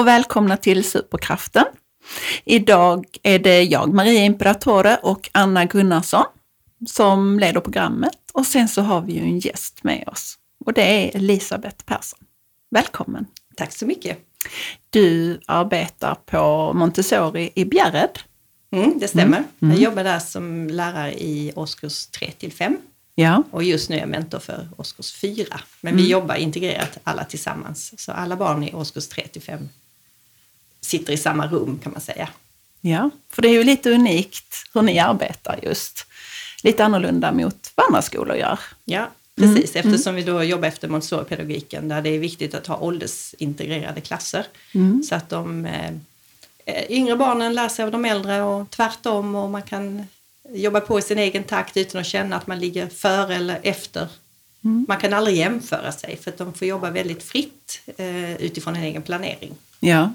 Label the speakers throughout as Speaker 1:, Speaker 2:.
Speaker 1: Och välkomna till Superkraften. Idag är det jag, Maria Imperatore och Anna Gunnarsson som leder programmet och sen så har vi ju en gäst med oss och det är Elisabeth Persson. Välkommen!
Speaker 2: Tack så mycket!
Speaker 1: Du arbetar på Montessori i Bjärred.
Speaker 2: Mm, det stämmer. Mm. Jag mm. jobbar där som lärare i årskurs 3 till 5.
Speaker 1: Ja.
Speaker 2: Och just nu är jag mentor för årskurs 4. Men vi mm. jobbar integrerat alla tillsammans. Så alla barn i årskurs 3 till 5 sitter i samma rum kan man säga.
Speaker 1: Ja, för det är ju lite unikt hur ni arbetar just. Lite annorlunda mot vad andra skolor gör.
Speaker 2: Ja, precis. Mm. Eftersom vi då jobbar efter Montessori-pedagogiken där det är viktigt att ha åldersintegrerade klasser. Mm. Så att de eh, yngre barnen lär sig av de äldre och tvärtom och man kan jobba på i sin egen takt utan att känna att man ligger före eller efter. Mm. Man kan aldrig jämföra sig för att de får jobba väldigt fritt eh, utifrån en egen planering.
Speaker 1: Ja.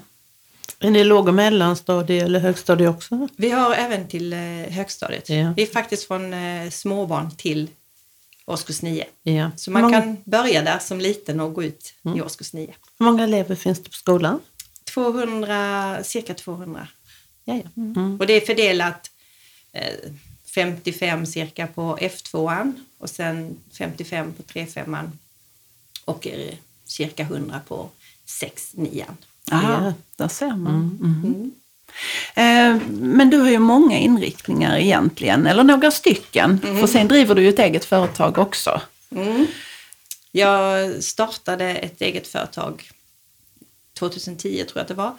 Speaker 3: Är ni låg och mellanstadie eller högstadie också?
Speaker 2: Vi har även till eh, högstadiet. Ja. Vi är faktiskt från eh, småbarn till årskurs 9.
Speaker 3: Ja.
Speaker 2: Så man många... kan börja där som liten och gå ut mm. i årskurs 9.
Speaker 3: Hur många elever finns det på skolan?
Speaker 2: 200, cirka 200.
Speaker 3: Ja, ja. Mm.
Speaker 2: Och det är fördelat 55 cirka på F2an och sen 55 på 3-5an och cirka 100 på 6-9an.
Speaker 1: Där ser man. Mm. Mm. Eh, men du har ju många inriktningar egentligen, eller några stycken. Mm. För sen driver du ju ett eget företag också.
Speaker 2: Mm. Jag startade ett eget företag 2010 tror jag att det var.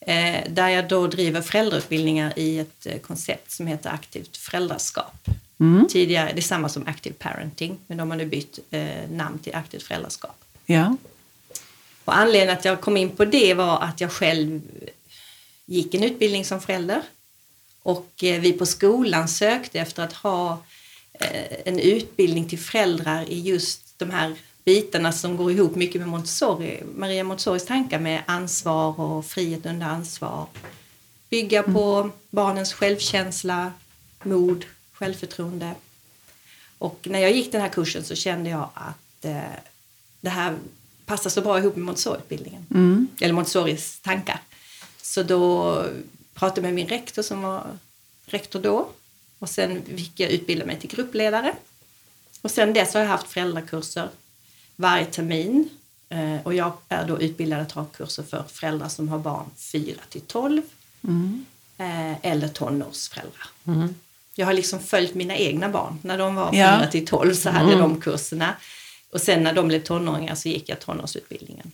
Speaker 2: Eh, där jag då driver föräldrautbildningar i ett eh, koncept som heter aktivt föräldraskap. Mm. Tidigare, det är samma som active parenting, men de har nu bytt namn till aktivt föräldraskap.
Speaker 1: Ja.
Speaker 2: Och anledningen att jag kom in på det var att jag själv gick en utbildning som förälder och vi på skolan sökte efter att ha en utbildning till föräldrar i just de här bitarna som går ihop mycket med Montessori, Maria Montessoris tankar med ansvar och frihet under ansvar. Bygga på mm. barnens självkänsla, mod, självförtroende. Och när jag gick den här kursen så kände jag att eh, det här passar så bra ihop med Montessori-utbildningen. Mm. Eller Montessoris tankar. Så då pratade jag med min rektor som var rektor då. Och sen fick jag utbilda mig till gruppledare. Och sen dess har jag haft föräldrakurser varje termin. Eh, och jag är då utbildad att ha kurser för föräldrar som har barn 4 till 12 mm. Eh, eller tonårsföräldrar. Mm. Jag har liksom följt mina egna barn. När de var 4 ja. till 12 så hade mm. de kurserna. Och sen när de blev tonåringar så gick jag tonårsutbildningen.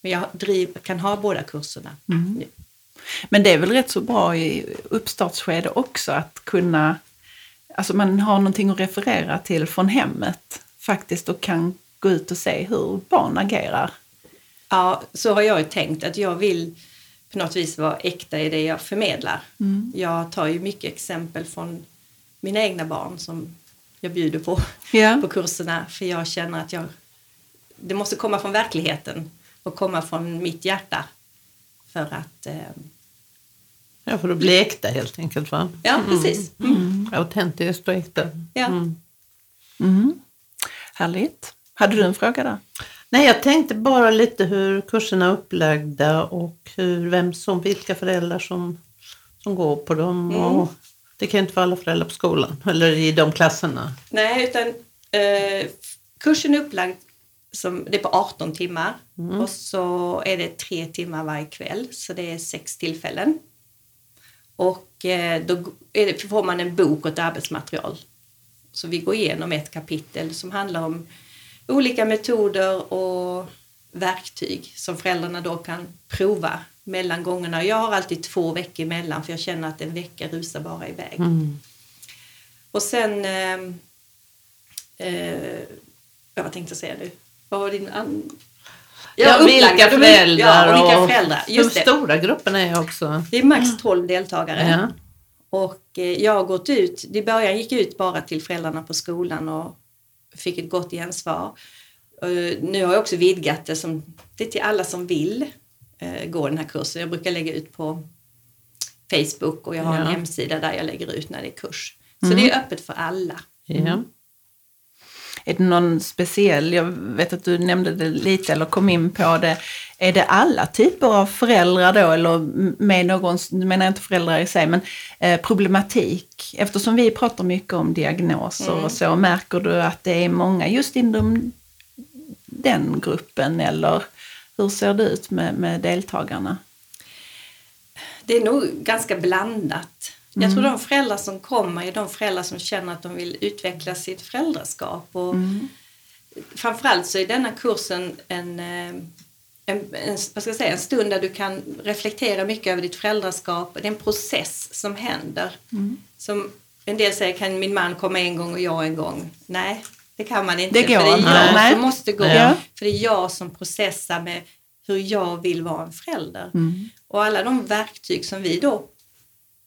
Speaker 2: Men jag driv, kan ha båda kurserna mm. nu.
Speaker 1: Men det är väl rätt så bra i uppstartsskede också att kunna, alltså man har någonting att referera till från hemmet faktiskt och kan gå ut och se hur barn agerar.
Speaker 2: Ja, så har jag ju tänkt att jag vill på något vis vara äkta i det jag förmedlar. Mm. Jag tar ju mycket exempel från mina egna barn som jag bjuder på yeah. på kurserna för jag känner att jag, det måste komma från verkligheten och komma från mitt hjärta för att eh,
Speaker 3: Ja, för att bli äkta helt enkelt va?
Speaker 2: Ja, precis.
Speaker 3: Mm. Mm. Autentiskt och äkta.
Speaker 2: Ja. Mm.
Speaker 1: mm. Härligt. Hade du en fråga där?
Speaker 3: Nej, jag tänkte bara lite hur kurserna är upplagda och hur, vem som, vilka föräldrar som, som går på dem. Mm. Och det kan inte vara alla föräldrar på skolan eller i de klasserna.
Speaker 2: Nej, utan eh, kursen är upplagd som, det är på 18 timmar mm. och så är det tre timmar varje kväll, så det är sex tillfällen. Och eh, då det, får man en bok och ett arbetsmaterial. Så vi går igenom ett kapitel som handlar om olika metoder och verktyg som föräldrarna då kan prova mellan gångerna. Jag har alltid två veckor emellan för jag känner att en vecka rusar bara iväg. Mm. Och sen... Eh, eh, vad tänkte jag säga nu? Vad var din... An...
Speaker 3: Ja, ja vilka föräldrar
Speaker 2: ja, och vilka föräldrar.
Speaker 3: Just de stora grupperna är också...
Speaker 2: Det är max 12 deltagare. Ja. Och eh, jag har gått ut, i början gick jag ut bara till föräldrarna på skolan och fick ett gott gensvar. Nu har jag också vidgat det, som, det till alla som vill eh, gå den här kursen. Jag brukar lägga ut på Facebook och jag har ja. en hemsida där jag lägger ut när det är kurs. Så mm. det är öppet för alla.
Speaker 3: Ja.
Speaker 1: Är det någon speciell, jag vet att du nämnde det lite eller kom in på det. Är det alla typer av föräldrar då eller med någon, nu menar jag inte föräldrar i sig, men eh, problematik? Eftersom vi pratar mycket om diagnoser
Speaker 2: Mm.
Speaker 1: och så, märker du att det är många just inom den gruppen eller hur ser det ut med, med deltagarna?
Speaker 2: Det är nog ganska blandat. Jag tror de föräldrar som kommer är de föräldrar som känner att de vill utveckla sitt föräldraskap. Och Framförallt så är denna kursen en, eh, en, en, vad ska jag säga, en stund där du kan reflektera mycket över ditt föräldraskap. Det är en process som händer. Som en del säger, kan min man komma en gång och jag en gång? Nej, det kan man inte.
Speaker 1: Det går
Speaker 2: för det är jag
Speaker 1: Nej.
Speaker 2: som måste gå.
Speaker 1: Ja.
Speaker 2: För det är jag som processar med hur jag vill vara en förälder. Och alla de verktyg som vi då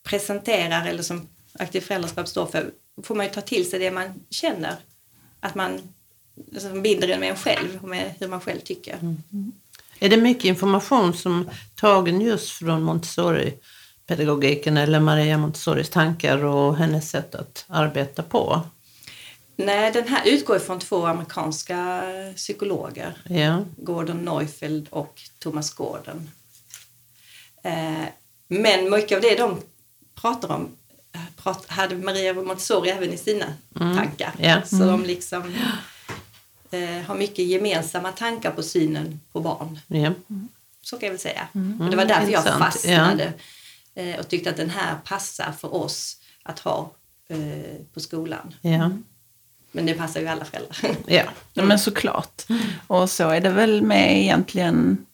Speaker 2: presenterar eller som aktiv föräldraskap står för får man ju ta till sig det man känner. Att man liksom binder det med en själv och med hur man själv tycker.
Speaker 3: Är det mycket information som tagen just från Montessori-pedagogiken eller Maria Montessoris tankar och hennes sätt att arbeta på?
Speaker 2: Nej, den här utgår från två amerikanska psykologer.
Speaker 3: Ja,
Speaker 2: Gordon Neufeld och Thomas Gordon. Eh, men mycket av det de pratar om hade Maria Montessori även i sina tankar.
Speaker 3: Ja.
Speaker 2: Så de liksom eh, har mycket gemensamma tankar på synen på barn.
Speaker 3: ja.
Speaker 2: Så kan jag väl säga. och det var därför jag fastnade eh, och tyckte att den här passar för oss att ha på skolan.
Speaker 3: ja.
Speaker 2: Men det passar ju alla föräldrar.
Speaker 3: ja.
Speaker 1: Ja, men såklart. Och så är det väl med egentligen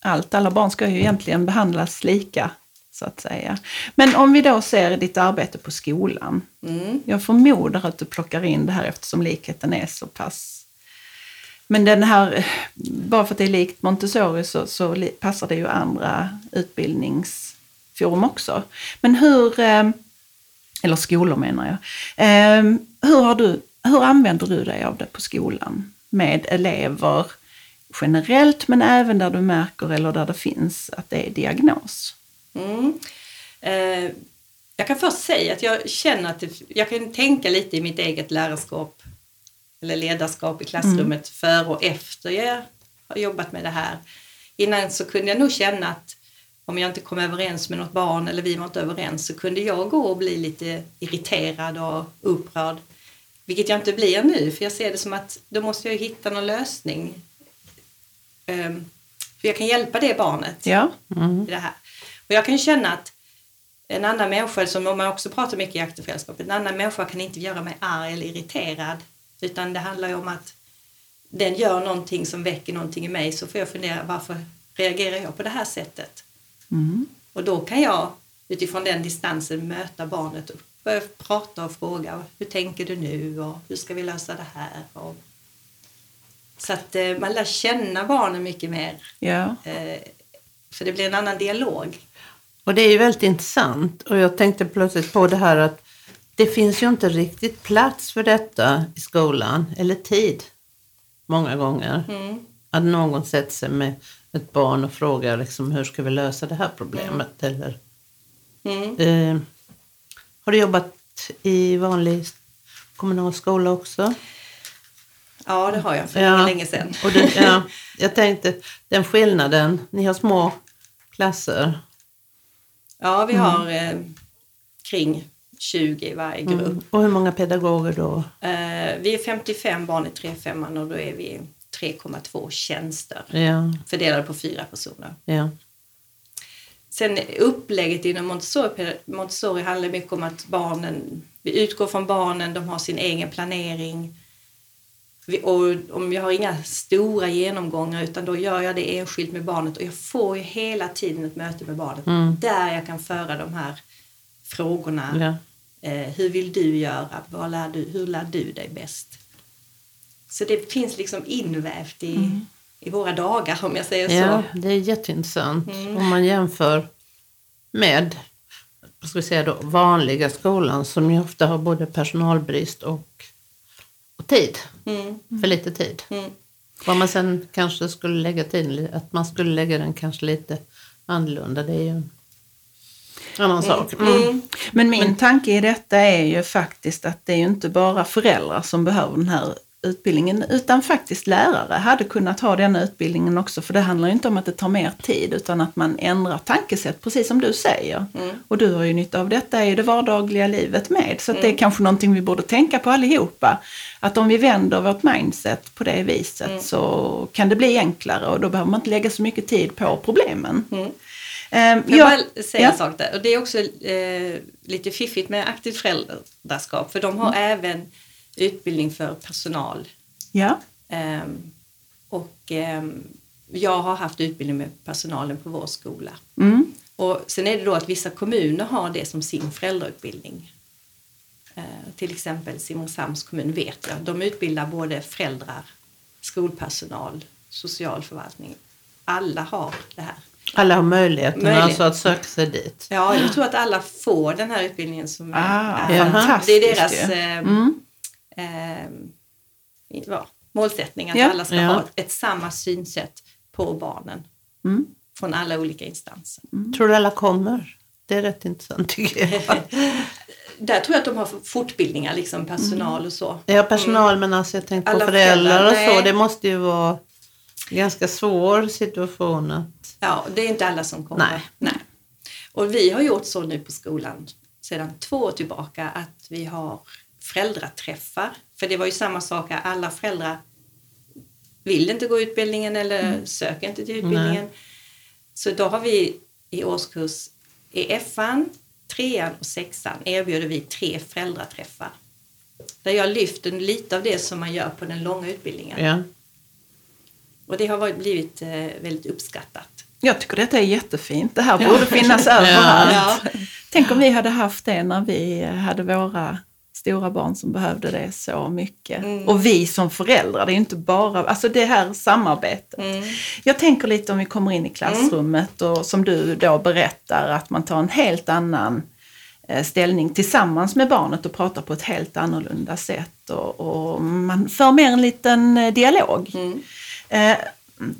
Speaker 1: allt. Alla barn ska ju egentligen behandlas lika, så att säga. Men om vi då ser ditt arbete på skolan.
Speaker 2: Mm.
Speaker 1: Jag förmodar att du plockar in det här eftersom likheten är så pass... Men den här, bara för att det är likt Montessori så, så passar det ju andra utbildningsforum också. Men hur, eh, eller skolor menar jag. Eh, Hur, har du, hur använder du dig av det på skolan? Med elever generellt men även där du märker eller där det finns att det är diagnos.
Speaker 2: Mm. Eh, jag kan först säga att jag känner att det, jag kan tänka lite i mitt eget lärarskap eller ledarskap i klassrummet före och efter jag har jobbat med det här. Innan så kunde jag nog känna att om jag inte kom överens med något barn eller vi var inte överens så kunde jag gå och bli lite irriterad och upprörd. Vilket jag inte blir nu för jag ser det som att då måste jag hitta någon lösning. Ehm, för jag kan hjälpa det barnet
Speaker 1: Ja,
Speaker 2: i det här. Och jag kan känna att en annan människa, som om man också pratar mycket i aktivfällskap, en annan människa kan inte göra mig arg eller irriterad. Utan det handlar ju om att den gör någonting som väcker någonting i mig så får jag fundera varför reagerar jag på det här sättet?
Speaker 1: mm.
Speaker 2: Och då kan jag utifrån den distansen möta barnet och börja prata och fråga hur tänker du nu och hur ska vi lösa det här? Och, så att eh, man lär känna barnen mycket mer
Speaker 1: ja.
Speaker 2: eh, för det blir en annan dialog.
Speaker 3: Och det är ju väldigt intressant. Och jag tänkte plötsligt på det här att det finns ju inte riktigt plats för detta i skolan, eller tid, många gånger.
Speaker 2: Mm.
Speaker 3: Att någon sätter sig med ett barn och frågar liksom, hur ska vi lösa det här problemet? Eller,
Speaker 2: Mm.
Speaker 3: eh, har du jobbat i vanlig kommunal skola också?
Speaker 2: Ja, det har jag för
Speaker 3: Ja.
Speaker 2: länge, sedan.
Speaker 3: Och det, ja, jag tänkte, den skillnaden, ni har små klasser.
Speaker 2: Ja, vi har eh, kring 20 i varje grupp.
Speaker 3: Mm. Och hur många pedagoger då?
Speaker 2: Eh, vi är 55 barn i 3-5 och då är vi 3,2 tjänster
Speaker 3: Ja,
Speaker 2: fördelade på fyra personer.
Speaker 3: ja.
Speaker 2: Sen upplägget inom Montessori, Montessori handlar mycket om att barnen, vi utgår från barnen, de har sin egen planering. Vi, och om jag har inga stora genomgångar utan då gör jag det enskilt med barnet och jag får ju hela tiden ett möte med barnet
Speaker 3: Mm.
Speaker 2: där jag kan föra de här frågorna.
Speaker 3: ja.
Speaker 2: Eh, hur vill du göra? Vad lär du, hur lär du dig bäst? Så det finns liksom invävt i, i våra dagar om jag säger
Speaker 3: Ja,
Speaker 2: så.
Speaker 3: det är jätteintressant.
Speaker 2: Mm.
Speaker 3: Om man jämför med ska vi säga då, vanliga skolan som ju ofta har både personalbrist och, och tid.
Speaker 2: Mm,
Speaker 3: För lite tid.
Speaker 2: mm.
Speaker 3: Vad man sen kanske skulle lägga tiden, att man skulle lägga den kanske lite annorlunda, det är ju en annan sak. Mm.
Speaker 2: Mm.
Speaker 1: Men min tanke i detta är ju faktiskt att det är ju inte bara föräldrar som behöver den här utbildningen utan faktiskt lärare hade kunnat ha denna utbildningen också för det handlar inte om att det tar mer tid utan att man ändrar tankesätt precis som du säger.
Speaker 2: Mm.
Speaker 1: Och du har ju nytta av detta i det vardagliga livet med så att det är kanske någonting vi borde tänka på allihopa. Att om vi vänder vårt mindset på det viset så kan det bli enklare och då behöver man inte lägga så mycket tid på problemen.
Speaker 2: Mm. Får jag bara säga
Speaker 1: ja.
Speaker 2: en sak där? Och det är också eh, lite fiffigt med aktivt föräldraskap för de har
Speaker 1: Mm.
Speaker 2: även utbildning för personal.
Speaker 1: Ja.
Speaker 2: Ehm, och ehm, jag har haft utbildning med personalen på vår skola.
Speaker 1: Mm.
Speaker 2: Och sen är det då att vissa kommuner har det som sin föräldrautbildning. Eh, till exempel Simrishamns kommun vet jag. De utbildar både föräldrar, skolpersonal, socialförvaltning. Alla har det här.
Speaker 3: Alla har möjligheten
Speaker 2: Möjlighet.
Speaker 3: alltså att söka sig dit.
Speaker 2: Ja, jag tror att alla får den här utbildningen som
Speaker 1: Ah,
Speaker 2: är,
Speaker 3: Ja.
Speaker 2: det är deras
Speaker 1: Mm.
Speaker 2: Eh, ja, målsättning att
Speaker 1: Ja.
Speaker 2: alla ska
Speaker 3: Ja.
Speaker 2: ha ett samma synsätt på barnen
Speaker 1: Mm.
Speaker 2: från alla olika instanser.
Speaker 3: Tror du alla kommer? Det är rätt intressant tycker jag.
Speaker 2: Där tror jag att de har fortbildningar, liksom personal och så.
Speaker 3: Ja, personal men alltså jag tänkte på
Speaker 2: Alla
Speaker 3: föräldrar och
Speaker 2: föräldrar,
Speaker 3: så.
Speaker 2: nej.
Speaker 3: Det måste ju vara en ganska svår situation att...
Speaker 2: Ja, det är inte alla som kommer.
Speaker 3: Nej.
Speaker 2: Och vi har gjort så nu på skolan sedan två år tillbaka att vi har föräldraträffar. För det var ju samma sak, här, alla föräldrar vill inte gå utbildningen eller söker inte till utbildningen. Så då har vi i årskurs i ettan, trean och sexan erbjuder vi tre föräldraträffar. Där jag lyfter lite av det som man gör på den långa utbildningen.
Speaker 3: Ja.
Speaker 2: Och det har varit, blivit eh, väldigt uppskattat.
Speaker 1: Jag tycker detta är jättefint. Det här borde finnas överallt.
Speaker 2: Ja.
Speaker 1: Tänk om vi hade haft det när vi hade våra stora barn som behövde det så mycket.
Speaker 2: Mm.
Speaker 1: Och vi som föräldrar, det är inte bara, alltså det här samarbetet.
Speaker 2: Mm.
Speaker 1: Jag tänker lite om vi kommer in i klassrummet och som du då berättar att man tar en helt annan eh, ställning tillsammans med barnet och pratar på ett helt annorlunda sätt och, och man för mer en liten eh, dialog.
Speaker 2: Mm.
Speaker 1: Eh,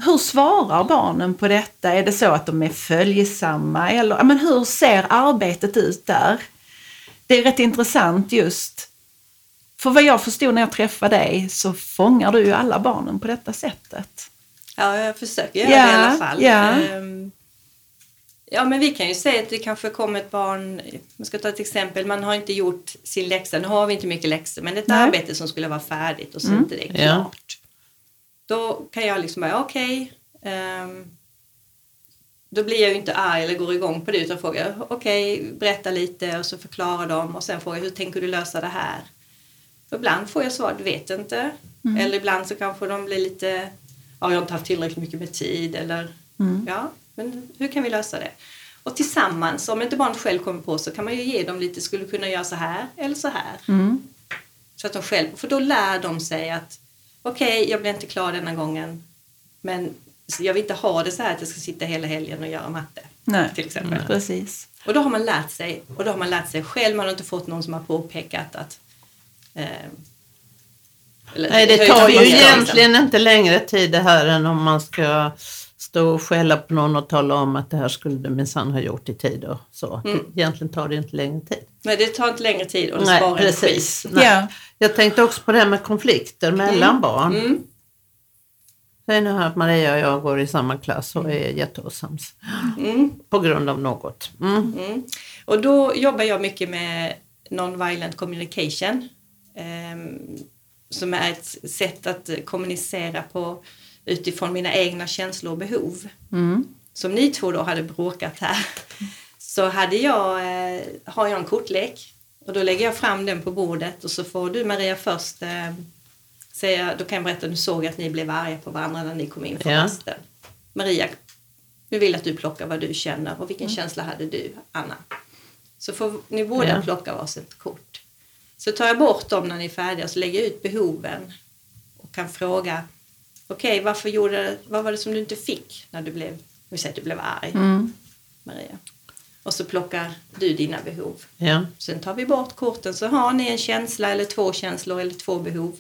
Speaker 1: hur svarar barnen på detta? Är det så att de är följsamma? Eller men hur ser arbetet ut där? Det är rätt intressant just. För vad jag förstod när jag träffade dig så fångar du ju alla barnen på detta sättet.
Speaker 2: Ja, jag försöker göra
Speaker 1: Ja,
Speaker 2: det i alla fall.
Speaker 1: ja.
Speaker 2: Ehm, Ja, men vi kan ju säga att det kanske kommer ett barn, jag ska ta ett exempel, man har inte gjort sin läxa, nu har vi inte mycket läxor, men ett
Speaker 1: Nej.
Speaker 2: arbete som skulle vara färdigt och så
Speaker 1: Mm.
Speaker 2: inte det är
Speaker 3: Ja.
Speaker 2: klart. Då kan jag liksom bara, okej, ehm, då blir jag ju inte arg eller går igång på det utan frågar, okej, berätta lite och så förklarar de och sen frågar hur tänker du lösa det här? Och ibland får jag svar, du vet inte. Eller ibland så kanske de blir lite, ja jag har inte haft tillräckligt mycket med tid eller
Speaker 1: Mm.
Speaker 2: ja, men hur kan vi lösa det? Och tillsammans, om inte barnet själv kommer på så kan man ju ge dem lite, skulle kunna göra så här eller så här.
Speaker 1: Mm.
Speaker 2: Så att de själv, för då lär de sig att okej, jag blir inte klar denna gången men jag vill inte ha det så här att jag ska sitta hela helgen och göra matte.
Speaker 1: Nej,
Speaker 2: Till exempel.
Speaker 1: precis.
Speaker 2: Och då har man lärt sig och då har man lärt sig själv, man har inte fått någon som har påpekat att eh, eller
Speaker 3: Nej, det tar ju
Speaker 2: liksom.
Speaker 3: egentligen inte längre tid det här än om man ska stå och skälla på någon och tala om att det här skulle du minsann ha gjort i tid och så.
Speaker 2: Mm.
Speaker 3: Egentligen tar det inte längre tid.
Speaker 2: Nej, det tar inte längre tid och det
Speaker 3: Nej,
Speaker 2: sparar energi.
Speaker 3: precis. Nej.
Speaker 1: Ja.
Speaker 3: Jag tänkte också på det här med konflikter mellan barn.
Speaker 2: Mm.
Speaker 3: Säg nu här att Maria och jag går i samma klass och är jätteosams.
Speaker 2: Mm.
Speaker 3: På grund av något. Mm.
Speaker 2: Mm. Och då jobbar jag mycket med non-violent communication. ehm, som är ett sätt att kommunicera på utifrån mina egna känslor och behov.
Speaker 1: Mm.
Speaker 2: Som ni två då hade bråkat här. Så hade jag, eh, har jag en kortlek och då lägger jag fram den på bordet och så får du Maria först eh, säga, då kan jag berätta, nu såg jag att ni blev arga på varandra när ni kom in från
Speaker 3: Ja.
Speaker 2: rasten. Maria, nu vill jag att du plockar vad du känner och vilken känsla hade du, Anna? Så får ni båda
Speaker 3: Ja.
Speaker 2: plocka varsitt kort. Så tar jag bort dem när ni är färdiga och så lägger jag ut behoven och kan fråga okej, varför gjorde, vad var det som du inte fick när du blev, vi säger att du blev arg,
Speaker 1: Mm.
Speaker 2: Maria? Och så plockar du dina behov.
Speaker 3: Ja.
Speaker 2: Sen tar vi bort korten så har ni en känsla eller två känslor eller två behov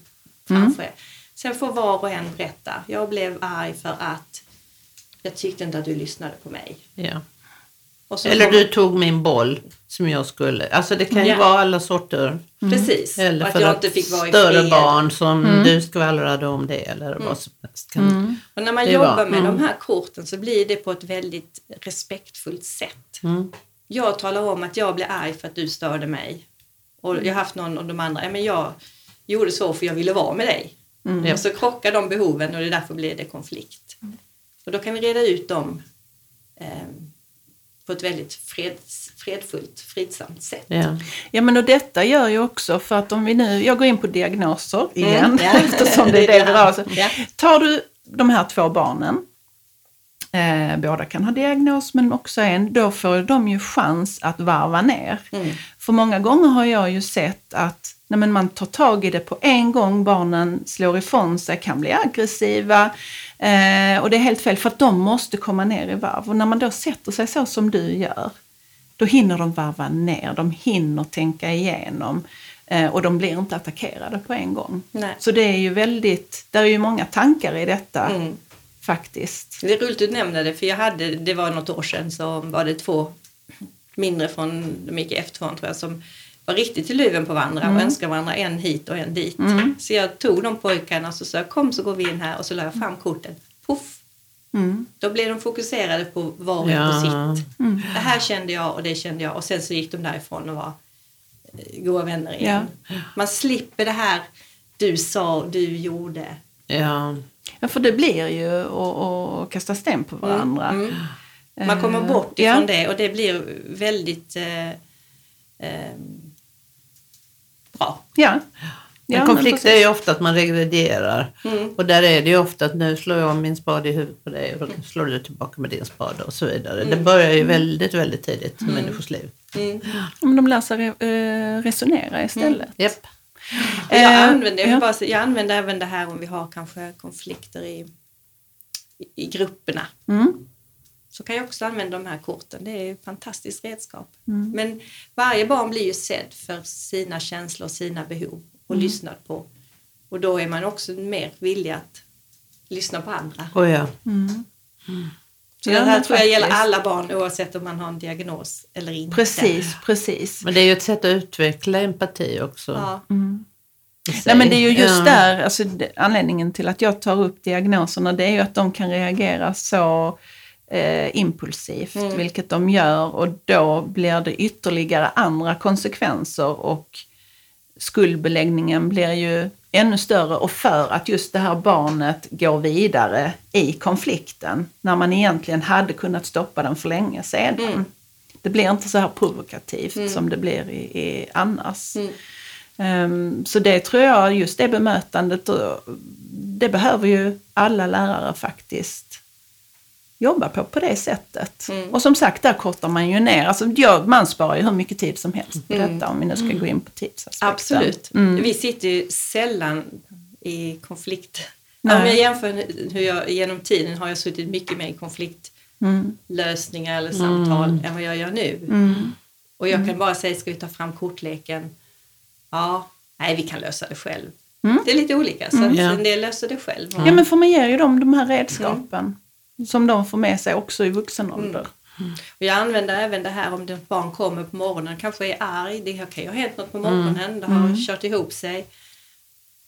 Speaker 2: framför er. Sen får var och en berätta. Jag blev arg för att jag tyckte inte att du lyssnade på mig.
Speaker 3: Ja. Eller du tog min boll som jag skulle. Alltså det kan ju
Speaker 2: Ja.
Speaker 3: vara alla sorter.
Speaker 2: Precis.
Speaker 3: Eller
Speaker 2: att
Speaker 3: för
Speaker 2: jag
Speaker 3: att
Speaker 2: inte fick vara
Speaker 3: större
Speaker 2: fred.
Speaker 3: barn som du skvallrade om det eller vad som helst. Kan,
Speaker 2: Och när man
Speaker 3: Det
Speaker 2: jobbar
Speaker 3: var-
Speaker 2: med
Speaker 3: mm.
Speaker 2: de här korten så blir det på ett väldigt respektfullt sätt.
Speaker 3: Mm.
Speaker 2: Jag talar om att jag blir arg för att du störde mig. Och jag har haft någon av de andra, ja, men jag gjorde så för jag ville vara med dig.
Speaker 3: Ja.
Speaker 2: Och så krockar de behoven och det är därför blir det konflikt. Och då kan vi reda ut dem eh, på ett väldigt freds, fredfullt, fridsamt sätt.
Speaker 3: Ja.
Speaker 1: Ja men och detta gör ju också för att om vi nu, jag går in på diagnoser igen
Speaker 2: Mm, ja.
Speaker 1: eftersom det är det vi rör oss.
Speaker 2: Ja.
Speaker 1: Tar du de här två barnen, eh, båda kan ha diagnos men också en, då får de ju chans att varva ner.
Speaker 2: Mm.
Speaker 1: För många gånger har jag ju sett att nej men man tar tag i det på en gång, barnen slår ifrån sig, kan bli aggressiva eh, och det är helt fel för att de måste komma ner i varv. Och när man då sätter sig så som du gör, då hinner de varva ner, de hinner tänka igenom eh, och de blir inte attackerade på en gång.
Speaker 2: Nej.
Speaker 1: Så det är ju väldigt, där är ju många tankar i detta
Speaker 2: Mm.
Speaker 1: faktiskt.
Speaker 2: Det är roligt att du nämnde det, för jag hade, det var något år sedan så var det två mindre från, de gick i F2 tror jag, som var riktigt i luven på varandra och önskade varandra en hit och en dit. Så jag tog de pojkarna och så sa jag, kom så går vi in här och så la jag fram korten. Puff!
Speaker 1: Mm.
Speaker 2: Då blev de fokuserade på var och
Speaker 3: Ja.
Speaker 2: på sitt. Det här kände jag och det kände jag och sen så gick de därifrån och var eh, goda vänner igen. Man slipper det här du sa, du gjorde.
Speaker 3: Ja.
Speaker 1: Ja, för det blir ju att kasta sten på varandra.
Speaker 2: Mm. Man kommer
Speaker 1: Eh,
Speaker 2: bort
Speaker 1: ja.
Speaker 2: ifrån det och det blir väldigt eh, eh, bra.
Speaker 1: Ja.
Speaker 3: En konflikt är ju ofta att man regredierar.
Speaker 2: Mm.
Speaker 3: Och där är det ju ofta att nu slår jag min spade i huvudet på dig och då slår du tillbaka med din spade och så vidare. Det börjar ju väldigt, väldigt tidigt i människors liv.
Speaker 2: Mm.
Speaker 1: Men de lär sig eh, resonera istället.
Speaker 3: Japp.
Speaker 2: Och Jag,
Speaker 1: Eh,
Speaker 2: använder, jag,
Speaker 1: ja.
Speaker 2: bara, jag använder även det här om vi har kanske konflikter i, i, i grupperna.
Speaker 1: Mm.
Speaker 2: Så kan jag också använda de här korten. Det är ett fantastiskt redskap.
Speaker 1: Mm.
Speaker 2: Men varje barn blir ju sedd för sina känslor och sina behov och
Speaker 1: Mm.
Speaker 2: lyssnad på. Och då är man också mer villig att lyssna på andra.
Speaker 3: Oh, ja.
Speaker 1: Mm.
Speaker 2: Så
Speaker 1: Ja,
Speaker 2: det här tror jag gäller alla barn oavsett om man har en diagnos eller inte.
Speaker 1: Precis, precis.
Speaker 3: Men det är ju ett sätt att utveckla empati också.
Speaker 2: Ja.
Speaker 1: Mm. Nej, men det är ju just
Speaker 3: Ja.
Speaker 1: där, alltså, anledningen till att jag tar upp diagnoserna, det är ju att de kan reagera så eh, impulsivt,
Speaker 2: Mm.
Speaker 1: vilket de gör och då blir det ytterligare andra konsekvenser och skuldbeläggningen blir ju ännu större och för att just det här barnet går vidare i konflikten när man egentligen hade kunnat stoppa den för länge sedan.
Speaker 2: Mm.
Speaker 1: Det blir inte så här provokativt som det blir i, i annars.
Speaker 2: Mm.
Speaker 1: Ehm, så det tror jag, just det bemötandet, det behöver ju alla lärare faktiskt jobba på på det sättet.
Speaker 2: Mm.
Speaker 1: Och som sagt, där kortar man ju ner. Alltså, jag, man sparar ju hur mycket tid som helst på
Speaker 2: Mm.
Speaker 1: detta om vi nu ska gå in på tidsaspekten.
Speaker 2: Absolut.
Speaker 1: Mm.
Speaker 2: Vi sitter ju sällan i konflikt.
Speaker 1: Nej.
Speaker 2: Om jag jämför hur jag genom tiden har jag suttit mycket mer i
Speaker 1: Mm.
Speaker 2: konfliktlösningar eller samtal än vad jag gör nu.
Speaker 1: Mm.
Speaker 2: Och jag kan bara säga, ska vi ta fram kortleken? Ja, nej vi kan lösa det själv.
Speaker 1: Mm.
Speaker 2: Det är lite olika, så
Speaker 3: Ja.
Speaker 2: en del löser det själv.
Speaker 1: Ja men för man ger ju dem de här redskapen som de får med sig också i vuxen ålder.
Speaker 2: Och jag använder även det här om ett barn kommer på morgonen, kanske är arg, det kan ju ha hänt något på morgonen, det har kört ihop sig.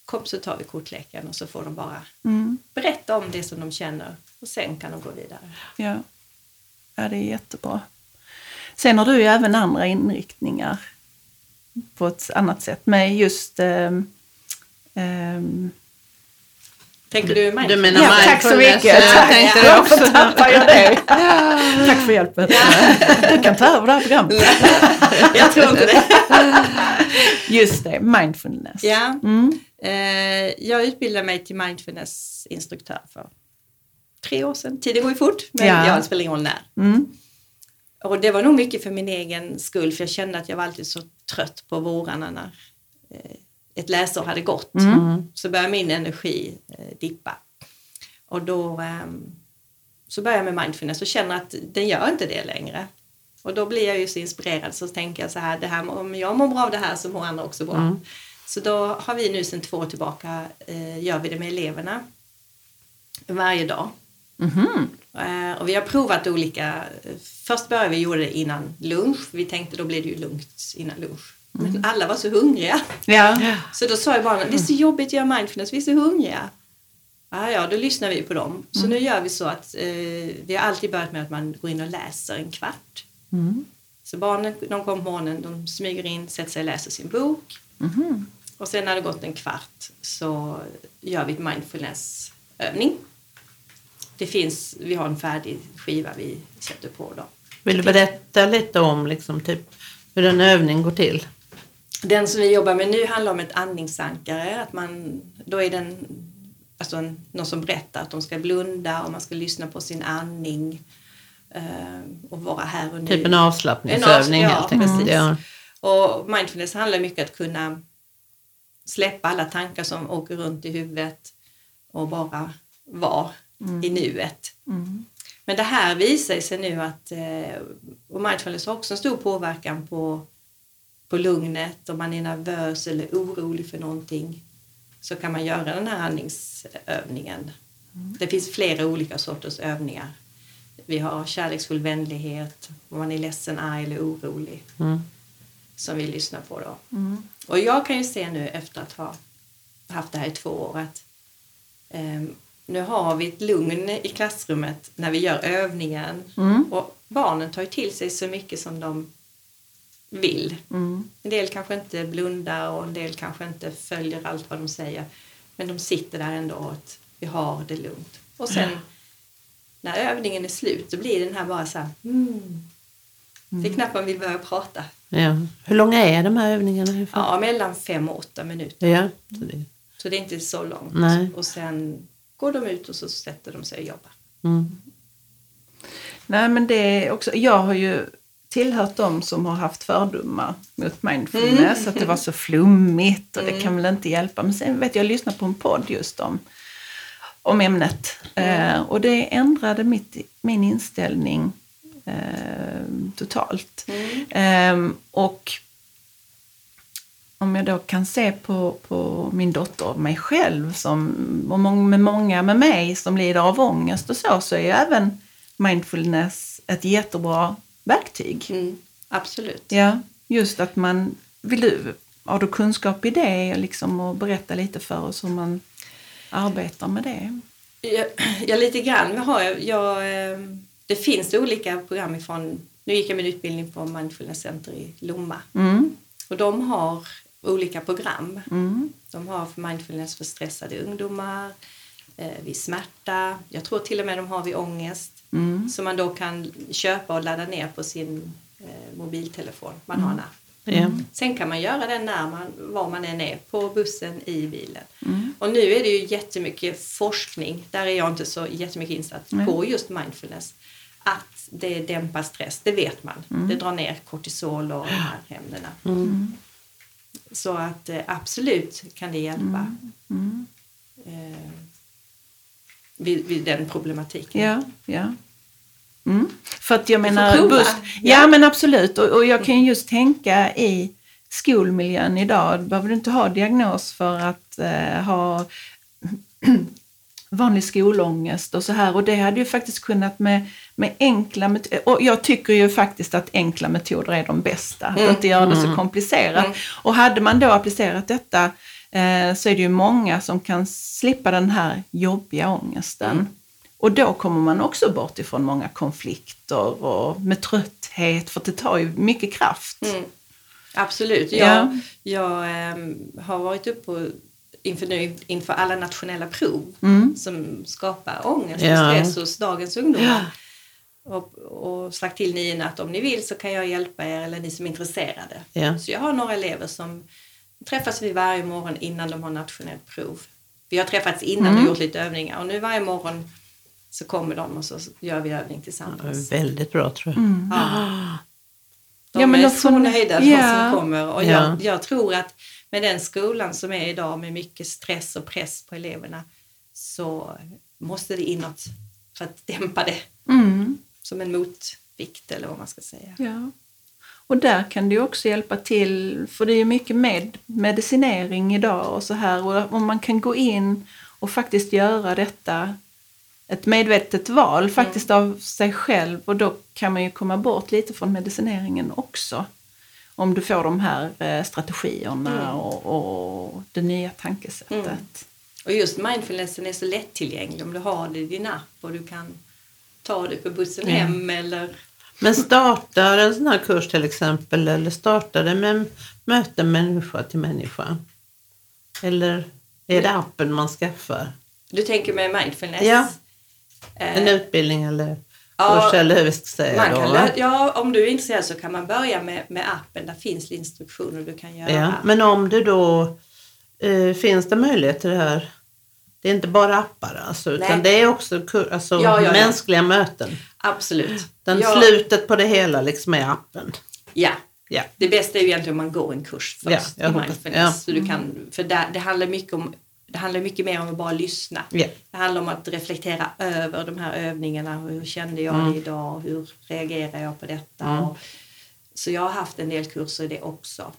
Speaker 2: Kom så tar vi kortleken och så får de bara
Speaker 1: Mm.
Speaker 2: berätta om det som de känner och sen kan de gå vidare.
Speaker 1: Ja. ja, det är jättebra. Sen har du ju även andra inriktningar på ett annat sätt med just ehm, ehm,
Speaker 2: Tänker du
Speaker 3: Du
Speaker 2: mindfulness?
Speaker 3: menar
Speaker 1: Ja, tack så
Speaker 3: mindfulness?
Speaker 1: mycket.
Speaker 3: Jag
Speaker 1: Tack.
Speaker 3: tänkte det
Speaker 1: Varför
Speaker 3: också.
Speaker 1: tappar jag det? Tack för hjälpen. Du kan ta över det här programmet.
Speaker 2: Jag tror inte det.
Speaker 1: Just det, mindfulness.
Speaker 2: Ja.
Speaker 1: Mm.
Speaker 2: Eh, jag utbildade mig till mindfulness-instruktör för tre år sedan. Tiden går ju fort, men
Speaker 1: Ja.
Speaker 2: ja. det spelar ingen roll när.
Speaker 1: Mm.
Speaker 2: Och det var nog mycket för min egen skull, för jag kände att jag var alltid så trött på vårarna när eh, ett läsår hade gått.
Speaker 1: Mm.
Speaker 2: Så började min energi eh, dippa. Och då ehm, så började jag med mindfulness och känner att den gör inte det längre. Och då blir jag ju så inspirerad så tänker jag så här, det här om jag mår bra av det här så mår andra också bra. Så då har vi nu sedan två år tillbaka, eh, gör vi det med eleverna varje dag. Eh, Och vi har provat olika. Först började vi göra det innan lunch. Vi tänkte då blir det ju lugnt innan lunch. Men alla var så hungriga.
Speaker 1: Ja.
Speaker 2: Så då sa jag barnen, det är så jobbigt att göra mindfulness, vi är så hungriga. Ja, ja, då lyssnar vi på dem. Så nu gör vi så att eh, vi har alltid börjat med att man går in och läser en kvart. Så barnen, de kommer på morgonen, de smyger in, sätter sig och läser sin bok. Och sen när det gått en kvart så gör vi ett mindfulnessövning. Det finns, vi har en färdig skiva vi sätter på då.
Speaker 3: Vill du berätta lite om liksom, typ, hur en övning går till?
Speaker 2: Den som vi jobbar med nu handlar om ett andningsankare. Att man, då är den alltså en, någon som berättar att de ska blunda och man ska lyssna på sin andning eh, och vara här och nu.
Speaker 3: Typ en avslappningsövning
Speaker 2: En avs- ja,
Speaker 3: helt enkelt. Ja.
Speaker 2: Och mindfulness handlar mycket om att kunna släppa alla tankar som åker runt i huvudet och bara vara i nuet. Men det här visar sig nu att eh, och mindfulness har också en stor påverkan på, på lugnet. Om man är nervös eller orolig för någonting så kan man göra den här andningsövningen. Det finns flera olika sorters övningar. Vi har kärleksfull vänlighet, om man är ledsen, arg eller orolig
Speaker 3: Mm.
Speaker 2: som vi lyssnar på då. Och jag kan ju se nu efter att ha haft det här i två år att ehm, nu har vi ett lugn i klassrummet när vi gör övningen och barnen tar till sig så mycket som de vill. En del kanske inte blundar och en del kanske inte följer allt vad de säger. Men de sitter där ändå och att vi har det lugnt. Och sen när övningen är slut så blir den här bara så här mm. Det är knappt man vill börja prata.
Speaker 3: Ja. Hur långa är de här övningarna?
Speaker 2: Ja, mellan fem och åtta minuter.
Speaker 3: Ja. Så det,
Speaker 2: Så det är inte så långt.
Speaker 3: Nej.
Speaker 2: Och sen går de ut och så sätter de sig och jobbar.
Speaker 3: mm.
Speaker 1: Nej, men det är också, jag har ju tillhört dem som har haft fördomar mot mindfulness, att det var så flummigt och det kan väl inte hjälpa. Men sen vet jag, jag lyssnade på en podd just om, om ämnet. Eh, och det ändrade mitt, min inställning eh, totalt. Eh, och om jag då kan se på, på min dotter och mig själv som, och mång- med många med mig som lider av ångest och så, så är ju även mindfulness ett jättebra verktyg.
Speaker 2: Mm, absolut.
Speaker 1: Ja, just att man, vill du, har du kunskap i det liksom, och berätta lite för oss hur man arbetar med det?
Speaker 2: Ja, ja, lite grann har jag. jag eh, det finns olika program ifrån, nu gick jag min utbildning på Mindfulness Center i Lomma.
Speaker 1: Mm,
Speaker 2: Och de har olika program.
Speaker 1: mm,
Speaker 2: De har mindfulness för stressade ungdomar, eh, vid smärta. Jag tror till och med de har vid ångest.
Speaker 1: Mm,
Speaker 2: Som man då kan köpa och ladda ner på sin eh, mobiltelefon. Man har en app.
Speaker 3: Ja.
Speaker 2: Sen kan man göra den när man, var man än är, på bussen, i bilen.
Speaker 1: mm,
Speaker 2: Och nu är det ju jättemycket forskning, där är jag inte så jättemycket insatt
Speaker 1: Nej.
Speaker 2: på just mindfulness. Att det dämpar stress, det vet man.
Speaker 1: Mm.
Speaker 2: Det drar ner kortisol och de här ämnena. Så att eh, absolut kan det hjälpa
Speaker 1: mm.
Speaker 2: eh, vid, vid den problematiken.
Speaker 1: Ja, ja. Mm. För att jag menar,
Speaker 2: prova.
Speaker 1: bus, ja,
Speaker 2: Ja.
Speaker 1: men absolut. Och, och jag kan ju just tänka i skolmiljön idag, du behöver du inte ha diagnos för att eh, ha vanlig skolångest och så här. Och det hade ju faktiskt kunnat med, med enkla metoder, och jag tycker ju faktiskt att enkla metoder är de bästa, att inte göra det så komplicerat.
Speaker 2: Mm.
Speaker 1: Och hade man då applicerat detta så är det ju många som kan slippa den här jobbiga ångesten. Och då kommer man också bort ifrån många konflikter och med trötthet, för det tar ju mycket kraft.
Speaker 2: Mm. Absolut.
Speaker 1: Ja.
Speaker 2: Jag, jag ehm, har varit uppe på, inför, nu, inför alla nationella prov
Speaker 1: Mm.
Speaker 2: som skapar ångest
Speaker 3: Ja.
Speaker 2: och stress hos dagens ungdomar. Och, och sagt till niorna att om ni vill så kan jag hjälpa er eller ni som är intresserade.
Speaker 3: Ja.
Speaker 2: Så jag har några elever som träffas vi varje morgon innan de har nationellt prov. Vi har träffats innan
Speaker 3: Mm.
Speaker 2: och gjort lite övningar och nu varje morgon så kommer de och så gör vi övning
Speaker 3: Ja,
Speaker 2: tillsammans.
Speaker 3: väldigt bra tror jag.
Speaker 2: Ja. De
Speaker 1: Ja, men
Speaker 2: är så nöjda de
Speaker 1: Ja.
Speaker 2: som kommer. Och
Speaker 3: Ja.
Speaker 2: jag, jag tror att med den skolan som är idag med mycket stress och press på eleverna så måste det inåt för att dämpa det
Speaker 1: Mm.
Speaker 2: som en motvikt eller vad man ska säga.
Speaker 1: Ja. Och där kan det också hjälpa till, för det är ju mycket med medicinering idag och så här. Och om man kan gå in och faktiskt göra detta ett medvetet val faktiskt av sig själv och då kan man ju komma bort lite från medicineringen också. Om du får de här eh, strategierna
Speaker 2: Mm.
Speaker 1: och, och det nya tankesättet.
Speaker 2: Mm. Och just mindfulnessen är så lättillgänglig om du har det i din app och du kan ta det på bussen hem eller
Speaker 3: Men startar en sån här kurs till exempel eller startar det med möten människa till människa? Eller är det appen man skaffar?
Speaker 2: du tänker med mindfulness.
Speaker 3: Ja.
Speaker 2: Eh,
Speaker 3: En utbildning eller
Speaker 2: Ja,
Speaker 3: kurs eller hur vi ska säga då?
Speaker 2: kan, ja, om du är intresserad så kan man börja med, med appen. Där finns instruktioner du kan göra.
Speaker 3: Ja, men om du då eh, finns det möjlighet till det här? Det är inte bara appar alltså, utan
Speaker 2: Nej.
Speaker 3: det är också alltså,
Speaker 2: Ja, ja, ja.
Speaker 3: mänskliga möten.
Speaker 2: Absolut.
Speaker 3: Den
Speaker 2: ja,
Speaker 3: slutet på det hela liksom är appen.
Speaker 2: ja,
Speaker 3: Ja.
Speaker 2: det bästa är ju egentligen om man går en kurs
Speaker 3: Ja,
Speaker 2: först i mindfulness.
Speaker 3: ja.
Speaker 2: Så du kan, för där, det handlar mycket om det handlar mycket mer om att bara lyssna.
Speaker 3: Ja.
Speaker 2: Det handlar om att reflektera över de här övningarna. Hur kände jag
Speaker 3: Mm.
Speaker 2: det idag? Hur reagerar jag på detta?
Speaker 3: Mm.
Speaker 2: Och, så jag har haft en del kurser i det också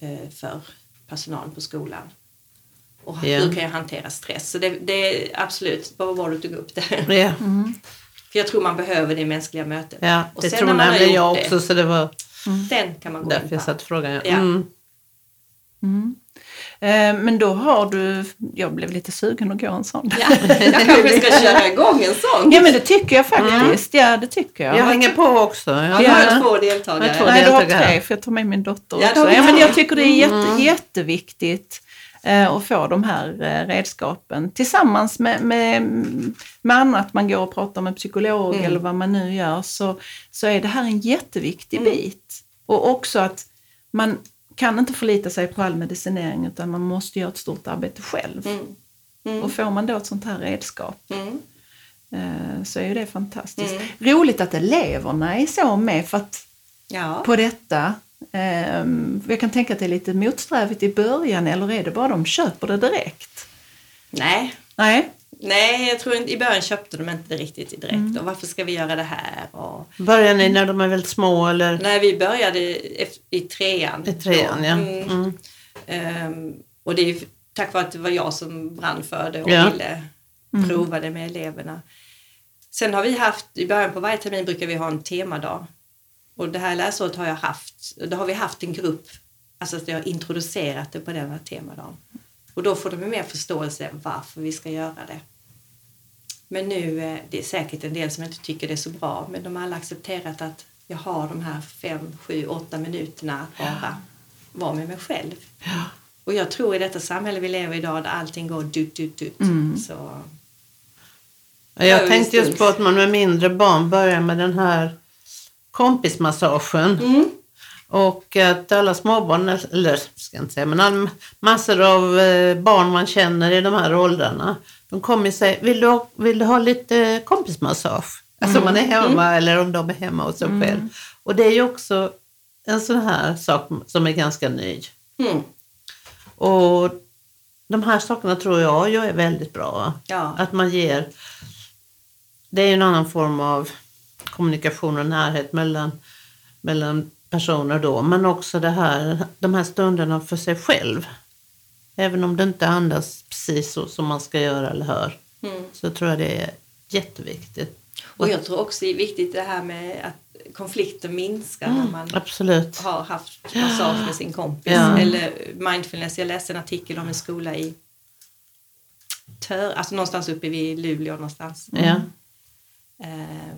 Speaker 2: eh, för personalen på skolan. Och hur kan jag hantera stress? Så det, det är absolut, vad var det du tog upp där?
Speaker 3: Ja,
Speaker 2: För jag tror man behöver det mänskliga mötet.
Speaker 3: ja
Speaker 2: Och
Speaker 3: det
Speaker 2: sen
Speaker 3: tror
Speaker 2: när man har
Speaker 3: nämligen jag
Speaker 2: det-
Speaker 3: också så det var
Speaker 2: Sen kan man gå
Speaker 3: därför
Speaker 2: in
Speaker 3: jag
Speaker 2: på
Speaker 3: satte frågan. Ja.
Speaker 2: Ja.
Speaker 3: Mm.
Speaker 1: Mm. Eh, men då har du, jag blev lite sugen att gå en sån.
Speaker 2: Ja, jag kanske ska köra igång en sån.
Speaker 1: Ja men det tycker jag faktiskt. Ja det tycker jag.
Speaker 3: Jag hänger på också.
Speaker 2: Ja,
Speaker 3: Jag,
Speaker 2: har
Speaker 1: Ja.
Speaker 2: jag två deltagare.
Speaker 3: Jag tror
Speaker 1: Nej, du har tre för jag tar med min dotter
Speaker 2: Ja,
Speaker 1: också.
Speaker 2: det har
Speaker 1: Ja, men jag tycker det är jätte,
Speaker 3: Mm.
Speaker 1: jätteviktigt eh, att få de här eh, redskapen tillsammans med, med, med annat man går och pratar med psykolog
Speaker 2: Mm.
Speaker 1: eller vad man nu gör så, så är det här en jätteviktig
Speaker 2: Mm.
Speaker 1: bit. Och också att man kan inte förlita sig på all medicinering utan man måste göra ett stort arbete själv.
Speaker 2: Mm. Mm.
Speaker 1: Och får man då ett sånt här redskap
Speaker 2: Mm.
Speaker 1: eh, så är ju det fantastiskt.
Speaker 2: Mm.
Speaker 1: Roligt att eleverna är så med för att
Speaker 2: Ja.
Speaker 1: på detta. Ehm, jag kan tänka att det är lite motsträvigt i början eller är det bara de köper det direkt?
Speaker 2: Nej.
Speaker 1: Nej.
Speaker 2: Nej, jag tror inte, i början köpte de inte det riktigt direkt.
Speaker 1: Mm.
Speaker 2: Och varför ska vi göra det här? Och,
Speaker 3: Börjar ni när de är väldigt små eller?
Speaker 2: när vi började i trean.
Speaker 3: I trean,
Speaker 2: då.
Speaker 3: ja.
Speaker 2: Mm.
Speaker 3: Mm.
Speaker 2: Ehm, och det är tack vare att det var jag som brann för det och
Speaker 3: Ja.
Speaker 2: ville prova det med eleverna. Sen har vi haft, i början på varje termin brukar vi ha en temadag. Och det här läsåret har jag haft, då har vi haft en grupp, alltså att jag har introducerat det på den här temadagen. Och då får de mer förståelse varför vi ska göra det. Men nu, eh, det är säkert en del som inte tycker det är så bra, men de har alla accepterat att jag har de här fem, sju, åtta minuterna att bara vara med mig själv. Och jag tror i detta samhälle vi lever i idag där allting går dut, dut, dut.
Speaker 1: Mm.
Speaker 2: Så,
Speaker 3: Ja,
Speaker 2: Ja,
Speaker 3: Jag tänkte just på att man med mindre barn börjar med den här kompismassagen.
Speaker 2: mm.
Speaker 3: Och att alla småbarn, eller ska jag inte säga, men massor av eh, barn man känner i de här åldrarna. De kommer och säger, vill du, ha- vill du ha lite kompismassage? Alltså man är hemma eller om de är hemma hos sig själv. Och det är ju också en sån här sak som är ganska ny.
Speaker 2: Mm.
Speaker 3: Och de här sakerna tror jag ju är väldigt bra.
Speaker 2: Ja.
Speaker 3: Att man ger, det är ju en annan form av kommunikation och närhet mellan, mellan personer då. Men också det här, de här stunderna för sig själv. Även om det inte andas precis så som man ska göra eller hör.
Speaker 2: Mm.
Speaker 3: Så tror jag det är jätteviktigt.
Speaker 2: Och jag tror också det är viktigt det här med att konflikter minskar när man
Speaker 3: Absolut.
Speaker 2: har haft massage med sin kompis.
Speaker 3: Ja.
Speaker 2: Eller mindfulness. Jag läste en artikel om en skola i Tör, alltså någonstans uppe vid Luleå någonstans.
Speaker 3: Ja.
Speaker 2: Eh,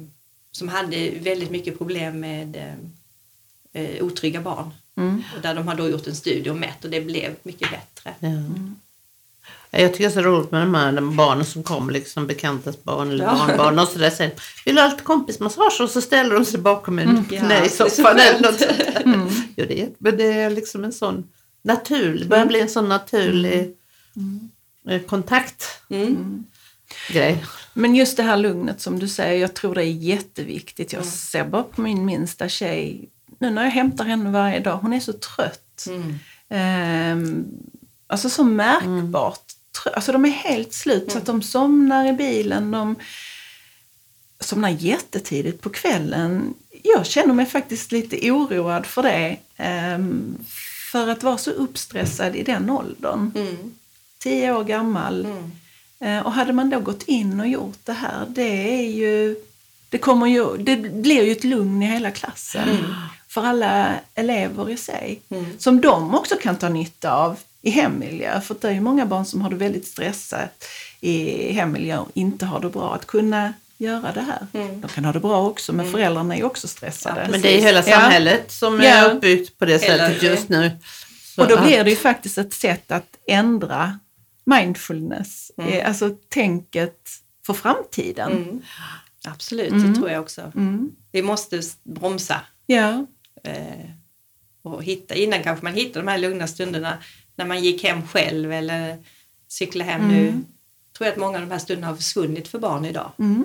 Speaker 2: som hade väldigt mycket problem med eh, eh, otrygga barn.
Speaker 1: Mm.
Speaker 2: Och där de har då gjort en studie och mätt och det blev mycket bättre.
Speaker 3: Ja. Jag tycker det är så roligt med de här barnen som kommer, liksom bekantas barn eller
Speaker 2: Ja.
Speaker 3: barnbarn och sådär säger vill du ha lite kompismassage? Och så ställer de sig bakom en
Speaker 2: det är så
Speaker 3: knäsoffan eller något sånt där. Jo, det är, men det är liksom en sån naturlig, det börjar bli en sån naturlig eh, kontaktgrej.
Speaker 2: Mm.
Speaker 1: Men just det här lugnet som du säger, jag tror det är jätteviktigt. Jag ser bara på min minsta tjej, nu när jag hämtar henne varje dag, hon är så trött.
Speaker 2: Mm.
Speaker 1: Ehm, alltså så märkbart. trö- Alltså de är helt slut så att de somnar i bilen. De somnar jättetidigt på kvällen. Jag känner mig faktiskt lite oroad för det. ehm, för att vara så uppstressad i den åldern.
Speaker 2: Mm.
Speaker 1: Tio år gammal.
Speaker 2: Mm.
Speaker 1: Eh, Och hade man då gått in och gjort det här, det är ju... Det, kommer ju, det blir ju ett lugn i hela klassen för alla elever i sig. Som de också kan ta nytta av i hemmiljö. För det är ju många barn som har det väldigt stressat i hemmiljö och inte har det bra. Att kunna göra det här. De kan ha det bra också, men föräldrarna är ju också stressade.
Speaker 2: Ja,
Speaker 3: Men det är hela
Speaker 1: Ja.
Speaker 3: samhället som är
Speaker 1: Ja.
Speaker 3: uppbyggt på det
Speaker 2: Hela-
Speaker 3: sättet just nu. Så
Speaker 1: Och då
Speaker 3: att-
Speaker 1: blir det ju faktiskt ett sätt att ändra mindfulness, eh, alltså tänket för framtiden.
Speaker 2: Mm. Absolut, det tror jag också.
Speaker 1: Mm.
Speaker 2: Vi måste bromsa
Speaker 1: Ja,
Speaker 2: eh, och hitta, innan kanske man hittar de här lugna stunderna när man gick hem själv eller cyklade hem nu. tror jag att många av de här stunderna har försvunnit för barn idag.
Speaker 1: mm.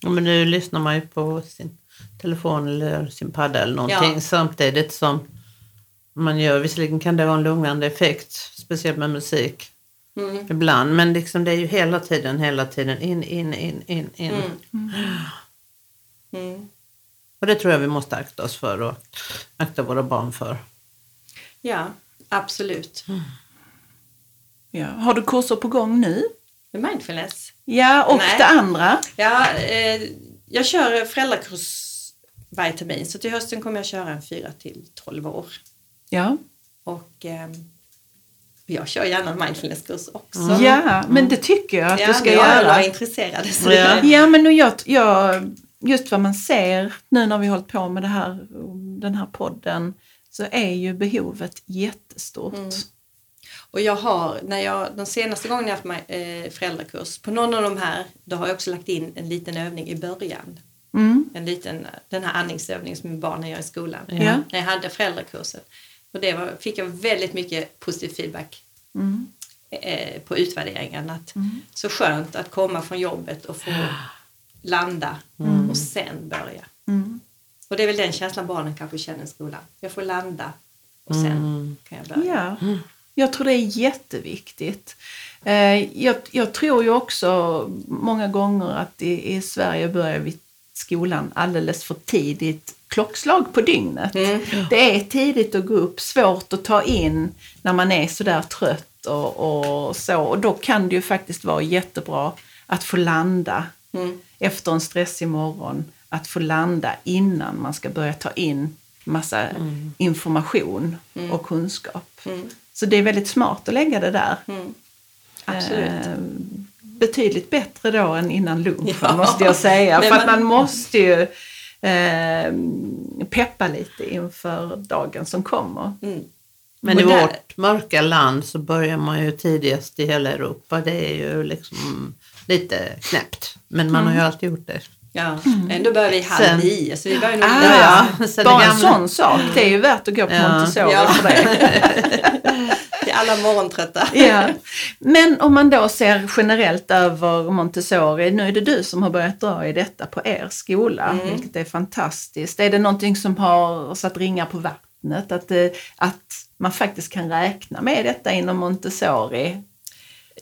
Speaker 3: Ja, men nu lyssnar man ju på sin telefon eller sin padda eller någonting
Speaker 2: Ja.
Speaker 3: samtidigt som man gör. Visserligen kan det ha en lugnande effekt, speciellt med musik
Speaker 2: Mm.
Speaker 3: ibland. Men liksom det är ju hela tiden, hela tiden in, in, in, in, in.
Speaker 2: Mm. Mm.
Speaker 3: Och det tror jag vi måste akta oss för och akta våra barn för.
Speaker 2: Ja, absolut.
Speaker 1: ja. Har du kurser på gång nu?
Speaker 2: Med mindfulness.
Speaker 1: Ja, och
Speaker 2: Nej.
Speaker 1: det andra?
Speaker 2: Ja, eh, jag kör föräldrakurs varje termin så till hösten kommer jag köra en 4 till 12 år.
Speaker 1: Ja.
Speaker 2: Och ehm, jag kör gärna en mindfulnesskurs också.
Speaker 1: Ja, men det tycker jag att
Speaker 2: Ja,
Speaker 1: du ska göra.
Speaker 2: är intresserade. Så
Speaker 3: Ja.
Speaker 1: Ja, men och jag, jag, just vad man ser nu när vi har hållit på med det här, den här podden, så är ju behovet jättestort.
Speaker 2: Mm. Och jag har, när jag, de senaste gångerna jag haft eh, föräldrakurs, på någon av de här, då har jag också lagt in en liten övning i början.
Speaker 1: Mm.
Speaker 2: En liten, den här andningsövningen som barnen gör i skolan.
Speaker 1: Ja.
Speaker 2: När jag hade föräldrakursen. Och det var, fick jag väldigt mycket positiv feedback
Speaker 1: Mm.
Speaker 2: eh, på utvärderingen. Att Så skönt att komma från jobbet och få landa och sen börja.
Speaker 1: Mm.
Speaker 2: Och det är väl den känslan barnen kanske känner i skolan. Jag får landa och sen kan jag börja.
Speaker 1: Ja, jag tror det är jätteviktigt. Eh, Jag, jag tror ju också många gånger att i, i Sverige börjar vi skolan alldeles för tidigt klockslag på dygnet. Det är tidigt att gå upp, svårt att ta in när man är sådär trött och, och så. Och då kan det ju faktiskt vara jättebra att få landa
Speaker 2: Mm.
Speaker 1: efter en stressig morgon. Att få landa innan man ska börja ta in massa information och kunskap.
Speaker 2: Mm.
Speaker 1: Så det är väldigt smart att lägga det där.
Speaker 2: Mm. Absolut.
Speaker 1: Eh, betydligt bättre då än innan lunchen
Speaker 2: Ja.
Speaker 1: måste jag säga.
Speaker 2: Nej,
Speaker 1: För att man måste ju eh, peppa lite inför dagen som kommer.
Speaker 2: Mm.
Speaker 3: Men i vårt mörka land så börjar man ju tidigast i hela Europa. Det är ju liksom lite knäppt. Men man har ju alltid gjort det.
Speaker 2: Ja, ändå börjar vi halv
Speaker 3: Sen-
Speaker 2: nio så vi börjar nog
Speaker 1: Ah,
Speaker 3: Ja,
Speaker 1: bara
Speaker 3: det
Speaker 1: en sån sak, det är ju värt att gå på
Speaker 3: Ja.
Speaker 1: Montessori
Speaker 2: Ja.
Speaker 1: för det.
Speaker 2: till alla morgontrötta.
Speaker 1: Ja. Men om man då ser generellt över Montessori, nu är det du som har börjat dra i detta på er skola,
Speaker 2: Mm.
Speaker 1: vilket är fantastiskt. Är det någonting som har satt ringar på vattnet? Att, det, att man faktiskt kan räkna med detta inom Montessori?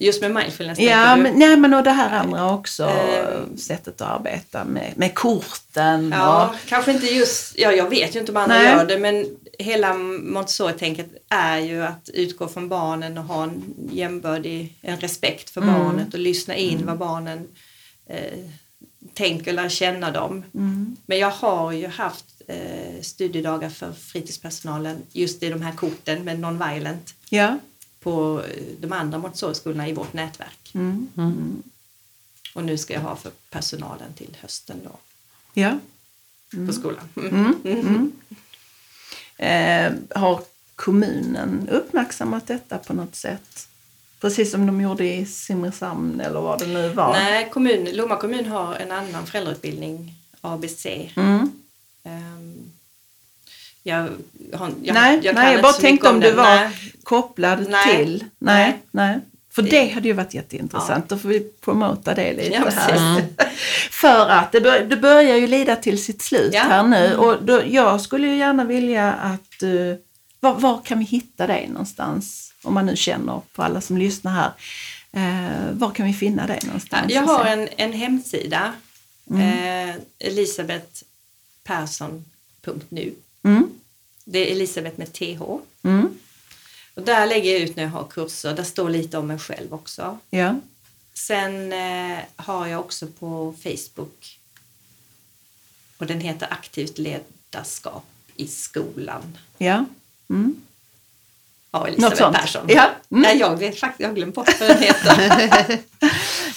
Speaker 2: Just med mindfulness
Speaker 1: Ja, men, nej, men och det här andra också,
Speaker 2: Ehm.
Speaker 1: sättet att arbeta med, med korten.
Speaker 2: Ja,
Speaker 1: Och,
Speaker 2: kanske inte just, ja jag vet ju inte om andra
Speaker 1: Nej.
Speaker 2: gör det men hela Montessori-tänket är ju att utgå från barnen och ha en jämbördig, en respekt för
Speaker 1: Mm.
Speaker 2: barnet och lyssna in vad barnen eh, tänker, lära känna dem.
Speaker 1: mm,
Speaker 2: Men jag har ju haft eh, studiedagar för fritidspersonalen just i de här korten med non-violent
Speaker 1: ja.
Speaker 2: på eh, de andra Montessori-skolorna i vårt nätverk.
Speaker 1: Mm,
Speaker 2: Och nu ska jag ha för personalen till hösten då
Speaker 1: ja.
Speaker 2: på skolan.
Speaker 1: Eh, har kommunen uppmärksammat detta på något sätt? Precis som de gjorde i Simrishamn eller vad det nu var.
Speaker 2: Nej, kommun, Lomma kommun har en annan föräldrautbildning, ABC.
Speaker 1: Mm.
Speaker 2: Ehm, jag, jag,
Speaker 1: nej,
Speaker 2: jag kan
Speaker 1: nej, jag bara tänkte om du
Speaker 2: den.
Speaker 1: var
Speaker 2: Nej.
Speaker 1: kopplad
Speaker 2: Nej.
Speaker 1: till. Nej,
Speaker 2: Nej.
Speaker 1: nej. För det hade ju varit jätteintressant. Då får vi promota det lite
Speaker 2: Ja,
Speaker 1: här.
Speaker 2: precis.
Speaker 1: För att det, bör, det börjar ju lida till sitt slut
Speaker 2: Ja.
Speaker 1: här nu. Och då, jag skulle ju gärna vilja att... Uh, var, var kan vi hitta dig någonstans? Om man nu känner på alla som lyssnar här. Eh, var kan vi finna dig någonstans?
Speaker 2: Jag har en, en hemsida,
Speaker 1: Mm.
Speaker 2: eh, elisabethpersson.nu.
Speaker 1: Mm,
Speaker 2: Det är Elisabeth med TH.
Speaker 1: mm,
Speaker 2: Och där lägger jag ut när jag har kurser. Där står lite om mig själv också.
Speaker 1: ja.
Speaker 2: Sen eh, har jag också på Facebook och den heter Aktivt ledarskap i skolan.
Speaker 1: Ja. Mm. Något
Speaker 2: Elisabeth
Speaker 1: sånt.
Speaker 2: Persson.
Speaker 1: Ja. Mm.
Speaker 2: Nej, jag vet faktiskt, jag har glömt bort vad den heter.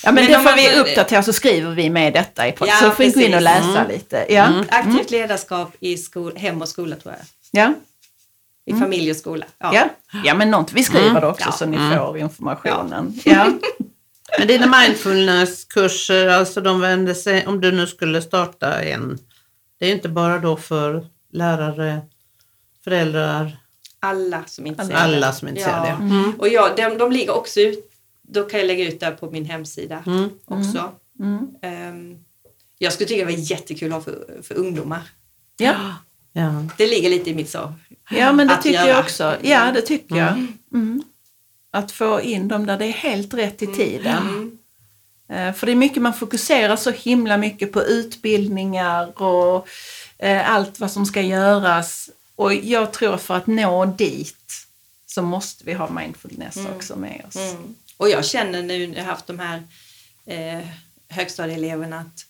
Speaker 1: Ja, men,
Speaker 2: Men
Speaker 1: det får vi uppdatera så skriver vi med detta i podden.
Speaker 2: Ja,
Speaker 1: så får vi gå in och läsa lite. Ja.
Speaker 2: Aktivt ledarskap i skol, hem och skola tror jag.
Speaker 1: Ja.
Speaker 2: I familj och skola. Ja.
Speaker 1: Ja. ja, men något. Vi skriver det också
Speaker 2: Ja.
Speaker 1: så ni får informationen. Ja.
Speaker 3: Men dina mindfulnesskurser, alltså de vänder sig, om du nu skulle starta en, det är inte bara då för lärare, föräldrar,
Speaker 2: Alla som är intresserade.
Speaker 3: alla som är intresserade.
Speaker 2: Ja.
Speaker 3: Mm.
Speaker 2: Och jag, de, de ligger också ut, då kan jag lägga ut där på min hemsida
Speaker 3: Mm.
Speaker 2: också.
Speaker 1: Mm.
Speaker 2: Ehm, jag skulle tycka det var jättekul att ha för, för ungdomar.
Speaker 1: Ja.
Speaker 3: Ja.
Speaker 2: Det ligger lite i mitt så.
Speaker 1: ja, men det
Speaker 2: Att
Speaker 1: tycker
Speaker 2: göra.
Speaker 1: jag också. Ja, det tycker jag. Mm. Att få in dem där det är helt rätt i tiden.
Speaker 2: Mm.
Speaker 1: Eh, För det är mycket, man fokuserar så himla mycket på utbildningar och eh, allt vad som ska göras. Och jag tror för att nå dit så måste vi ha mindfulness också med oss.
Speaker 2: Mm. Och jag känner nu när jag har haft de här eh, högstadieeleverna att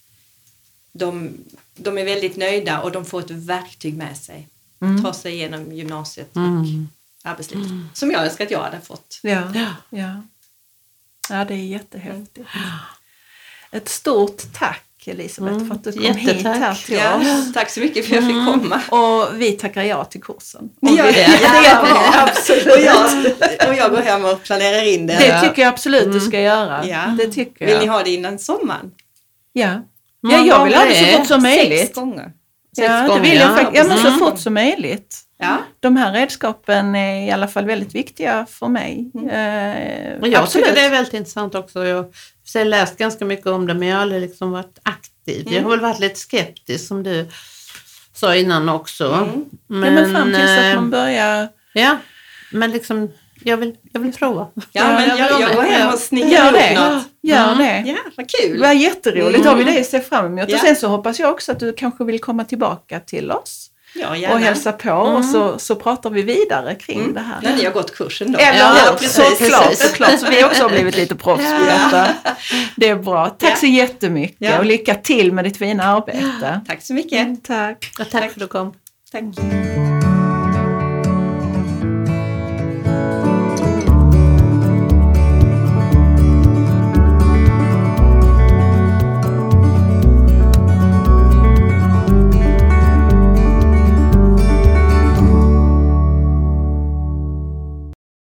Speaker 2: de, de är väldigt nöjda och de får ett verktyg med sig.
Speaker 1: Mm.
Speaker 2: Ta sig igenom gymnasiet och
Speaker 3: Mm.
Speaker 2: arbetslivet. Som jag önskar att jag hade fått.
Speaker 1: Ja,
Speaker 3: Ja.
Speaker 1: ja. ja, det är jättehäftigt. Ett stort tack Elisabeth för att du kom hit
Speaker 3: Jättetack.
Speaker 1: här till
Speaker 2: Ja,
Speaker 1: oss.
Speaker 2: tack så mycket för att jag fick komma.
Speaker 1: Och vi tackar ja till kursen.
Speaker 2: Ni
Speaker 1: Och
Speaker 2: gör det?
Speaker 1: bra,
Speaker 2: Ja,
Speaker 1: absolut.
Speaker 2: Och jag, och jag går hem och planerar in det.
Speaker 1: Det tycker jag absolut du ska göra.
Speaker 2: Ja.
Speaker 1: Det tycker
Speaker 2: Vill
Speaker 1: jag.
Speaker 2: ni ha det innan sommaren?
Speaker 1: Ja. Ja, jag vill ha det så fort som
Speaker 2: Sex
Speaker 1: möjligt.
Speaker 2: gånger.
Speaker 1: Ja, det
Speaker 3: gånger,
Speaker 1: vill jag
Speaker 3: ja.
Speaker 1: faktiskt. Ja, men så
Speaker 2: Mm.
Speaker 1: fort som möjligt.
Speaker 2: Ja.
Speaker 1: De här redskapen är i alla fall väldigt viktiga för mig.
Speaker 2: Mm.
Speaker 1: Eh,
Speaker 3: Men jag
Speaker 1: absolut.
Speaker 3: tycker det är väldigt intressant också. Jag har läst ganska mycket om det men jag har aldrig liksom varit aktiv. Jag har väl varit lite skeptisk som du sa innan också.
Speaker 2: Mm.
Speaker 1: ja, men fram tills att
Speaker 3: eh,
Speaker 1: man börjar...
Speaker 3: Ja, men liksom jag vill, jag vill prova.
Speaker 2: Ja,
Speaker 1: Ja,
Speaker 2: men
Speaker 3: jag
Speaker 2: jag,
Speaker 3: vill
Speaker 2: jag går hem och
Speaker 1: Gör
Speaker 2: snickrar
Speaker 1: det.
Speaker 2: ihop något.
Speaker 1: Gör
Speaker 3: Mm.
Speaker 1: det.
Speaker 2: Ja, vad
Speaker 1: Det
Speaker 2: kul.
Speaker 1: var jätteroligt.
Speaker 2: Mm.
Speaker 1: har vi det att se fram emot.
Speaker 2: Ja.
Speaker 1: Och sen så hoppas jag också att du kanske vill komma tillbaka till oss
Speaker 2: Ja,
Speaker 1: och
Speaker 2: gärna.
Speaker 1: hälsa på och så, så pratar vi vidare kring
Speaker 2: Mm.
Speaker 1: det här.
Speaker 2: När ni har gått kursen då.
Speaker 1: Eller
Speaker 3: Ja,
Speaker 1: Såklart, såklart. Så vi också har blivit lite proffs på detta. Det är bra. Tack
Speaker 2: Ja.
Speaker 1: så jättemycket
Speaker 2: Ja.
Speaker 1: och lycka till med ditt fina arbete.
Speaker 2: Tack så mycket.
Speaker 1: Tack.
Speaker 3: Ja, tack för att du kom.
Speaker 2: Tack.